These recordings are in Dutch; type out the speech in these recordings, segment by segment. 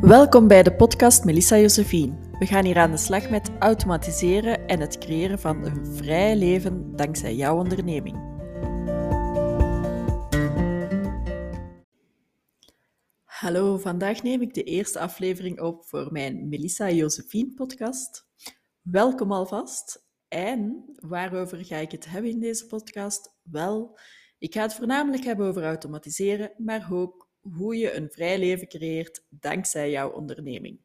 Welkom bij de podcast Melissa Josephine. We gaan hier aan de slag met automatiseren en het creëren van een vrij leven dankzij jouw onderneming. Hallo, vandaag neem ik de eerste aflevering op voor mijn Melissa Josephine podcast. Welkom alvast. En waarover ga ik het hebben in deze podcast? Wel, ik ga het voornamelijk hebben over automatiseren, maar ook hoe je een vrij leven creëert dankzij jouw onderneming.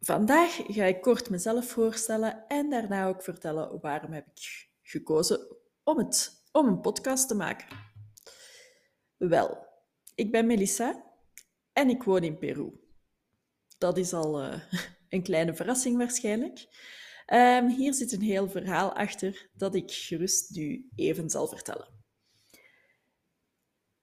Vandaag ga ik kort mezelf voorstellen en daarna ook vertellen waarom heb ik gekozen om, het, om een podcast te maken. Wel, ik ben Melissa en ik woon in Peru. Dat is al uh, een kleine verrassing waarschijnlijk. Um, hier zit een heel verhaal achter dat ik gerust nu even zal vertellen.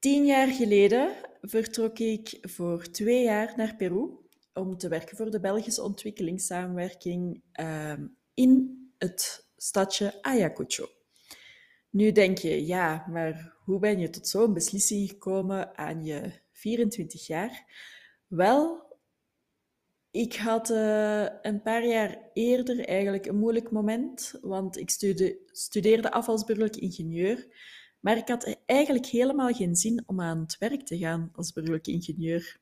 Tien jaar geleden vertrok ik voor twee jaar naar Peru om te werken voor de Belgische ontwikkelingssamenwerking um, in het stadje Ayacucho. Nu denk je, ja, maar hoe ben je tot zo'n beslissing gekomen aan je 24 jaar? Wel, ik had uh, een paar jaar eerder eigenlijk een moeilijk moment, want ik studeerde, studeerde af als burgerlijk ingenieur. Maar ik had eigenlijk helemaal geen zin om aan het werk te gaan als burgerlijk ingenieur.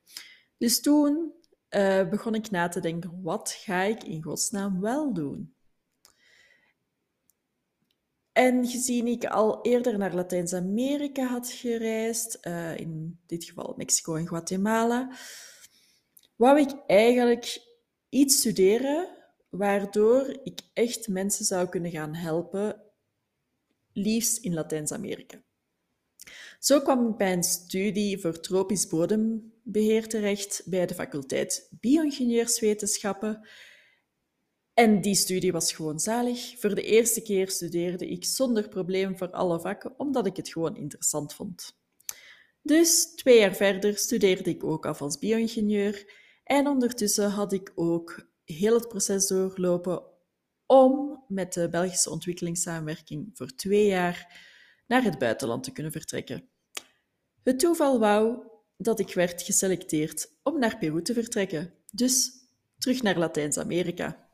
Dus toen uh, begon ik na te denken, wat ga ik in godsnaam wel doen? En gezien ik al eerder naar Latijns-Amerika had gereisd, uh, in dit geval Mexico en Guatemala, wou ik eigenlijk iets studeren waardoor ik echt mensen zou kunnen gaan helpen liefst in Latijns-Amerika. Zo kwam ik bij een studie voor tropisch bodembeheer terecht bij de faculteit Bio-ingenieurswetenschappen. En die studie was gewoon zalig. Voor de eerste keer studeerde ik zonder probleem voor alle vakken, omdat ik het gewoon interessant vond. Dus twee jaar verder studeerde ik ook af als bio-ingenieur en ondertussen had ik ook heel het proces doorlopen om met de Belgische ontwikkelingssamenwerking voor twee jaar naar het buitenland te kunnen vertrekken. Het toeval wou dat ik werd geselecteerd om naar Peru te vertrekken, dus terug naar Latijns-Amerika.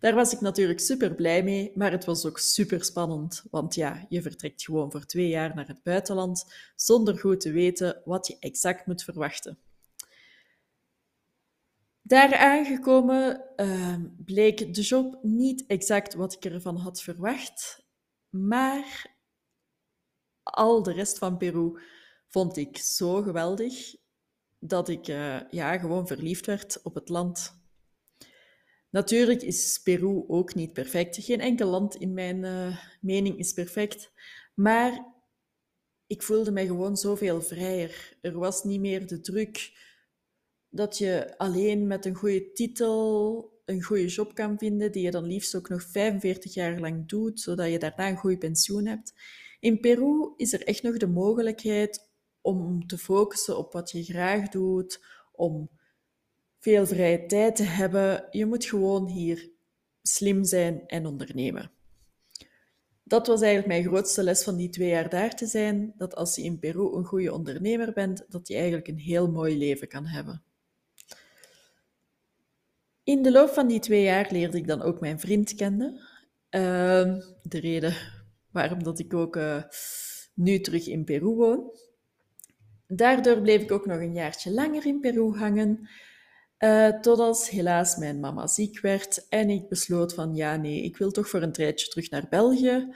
Daar was ik natuurlijk super blij mee, maar het was ook super spannend, want ja, je vertrekt gewoon voor twee jaar naar het buitenland zonder goed te weten wat je exact moet verwachten. Daar aangekomen uh, bleek de job niet exact wat ik ervan had verwacht, maar al de rest van Peru vond ik zo geweldig dat ik uh, ja, gewoon verliefd werd op het land. Natuurlijk is Peru ook niet perfect. Geen enkel land in mijn uh, mening is perfect. Maar ik voelde mij gewoon zoveel vrijer. Er was niet meer de druk dat je alleen met een goede titel een goede job kan vinden, die je dan liefst ook nog 45 jaar lang doet, zodat je daarna een goed pensioen hebt. In Peru is er echt nog de mogelijkheid om te focussen op wat je graag doet, om veel vrije tijd te hebben. Je moet gewoon hier slim zijn en ondernemen. Dat was eigenlijk mijn grootste les van die twee jaar daar te zijn, dat als je in Peru een goede ondernemer bent, dat je eigenlijk een heel mooi leven kan hebben. In de loop van die twee jaar leerde ik dan ook mijn vriend kennen. Uh, de reden waarom dat ik ook uh, nu terug in Peru woon. Daardoor bleef ik ook nog een jaartje langer in Peru hangen, uh, totdat helaas mijn mama ziek werd en ik besloot van ja, nee, ik wil toch voor een tijdje terug naar België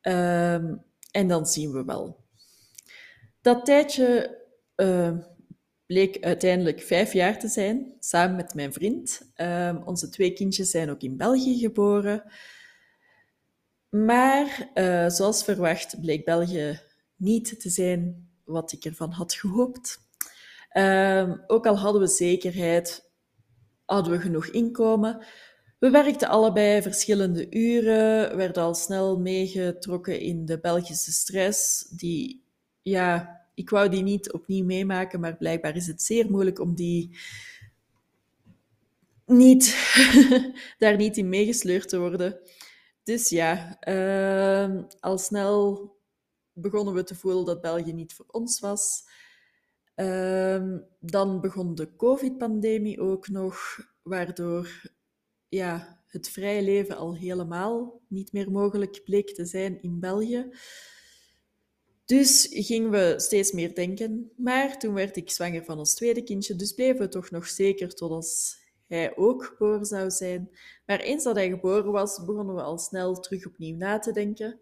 ehm, en dan zien we wel. Dat tijdje uh, bleek uiteindelijk vijf jaar te zijn, samen met mijn vriend. Uh, onze twee kindjes zijn ook in België geboren. Maar uh, zoals verwacht bleek België niet te zijn wat ik ervan had gehoopt. Uh, ook al hadden we zekerheid, hadden we genoeg inkomen. We werkten allebei verschillende uren, werden al snel meegetrokken in de Belgische stress, die ja, ik wou die niet opnieuw meemaken, maar blijkbaar is het zeer moeilijk om die niet, daar niet in meegesleurd te worden. Dus ja, uh, al snel begonnen we te voelen dat België niet voor ons was. Ehm, dan begon de COVID-pandemie ook nog, waardoor ja, het vrije leven al helemaal niet meer mogelijk bleek te zijn in België. Dus gingen we steeds meer denken. Maar toen werd ik zwanger van ons tweede kindje, dus bleven we toch nog zeker tot als hij ook geboren zou zijn. Maar eens dat hij geboren was, begonnen we al snel terug opnieuw na te denken.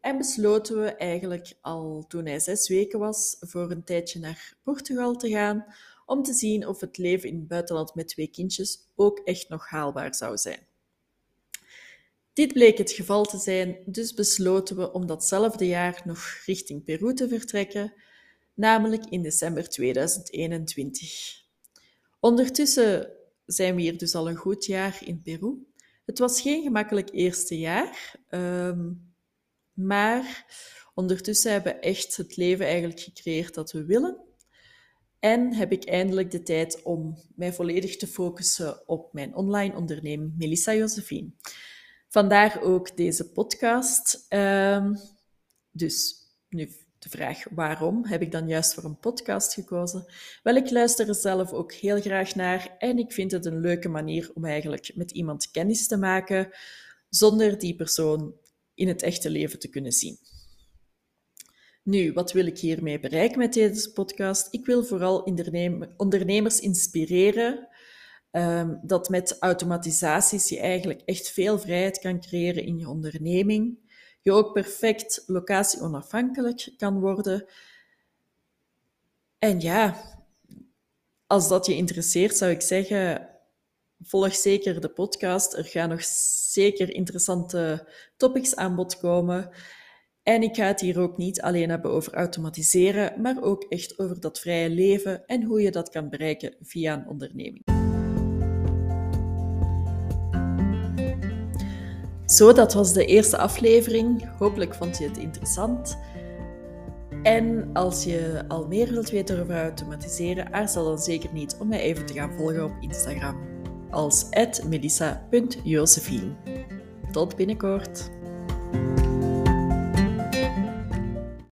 En besloten we eigenlijk al toen hij zes weken was voor een tijdje naar Portugal te gaan, om te zien of het leven in het buitenland met twee kindjes ook echt nog haalbaar zou zijn. Dit bleek het geval te zijn, dus besloten we om datzelfde jaar nog richting Peru te vertrekken, namelijk in december 2021. Ondertussen zijn we hier dus al een goed jaar in Peru. Het was geen gemakkelijk eerste jaar, um, maar ondertussen hebben we echt het leven eigenlijk gecreëerd dat we willen. En heb ik eindelijk de tijd om mij volledig te focussen op mijn online onderneming Melissa Josephine. Vandaar ook deze podcast. Um, dus nu de vraag waarom heb ik dan juist voor een podcast gekozen? Wel, ik luister er zelf ook heel graag naar en ik vind het een leuke manier om eigenlijk met iemand kennis te maken zonder die persoon in het echte leven te kunnen zien. Nu, wat wil ik hiermee bereiken met deze podcast? Ik wil vooral ondernemers inspireren um, dat met automatisaties je eigenlijk echt veel vrijheid kan creëren in je onderneming. Je ook perfect locatie-onafhankelijk kan worden. En ja, als dat je interesseert, zou ik zeggen, volg zeker de podcast. Er gaan nog zeker interessante topics aan bod komen. En ik ga het hier ook niet alleen hebben over automatiseren, maar ook echt over dat vrije leven en hoe je dat kan bereiken via een onderneming. Zo, dat was de eerste aflevering. Hopelijk vond je het interessant. En als je al meer wilt weten over automatiseren, aarzel dan zeker niet om mij even te gaan volgen op Instagram als melissa.josephine. Tot binnenkort.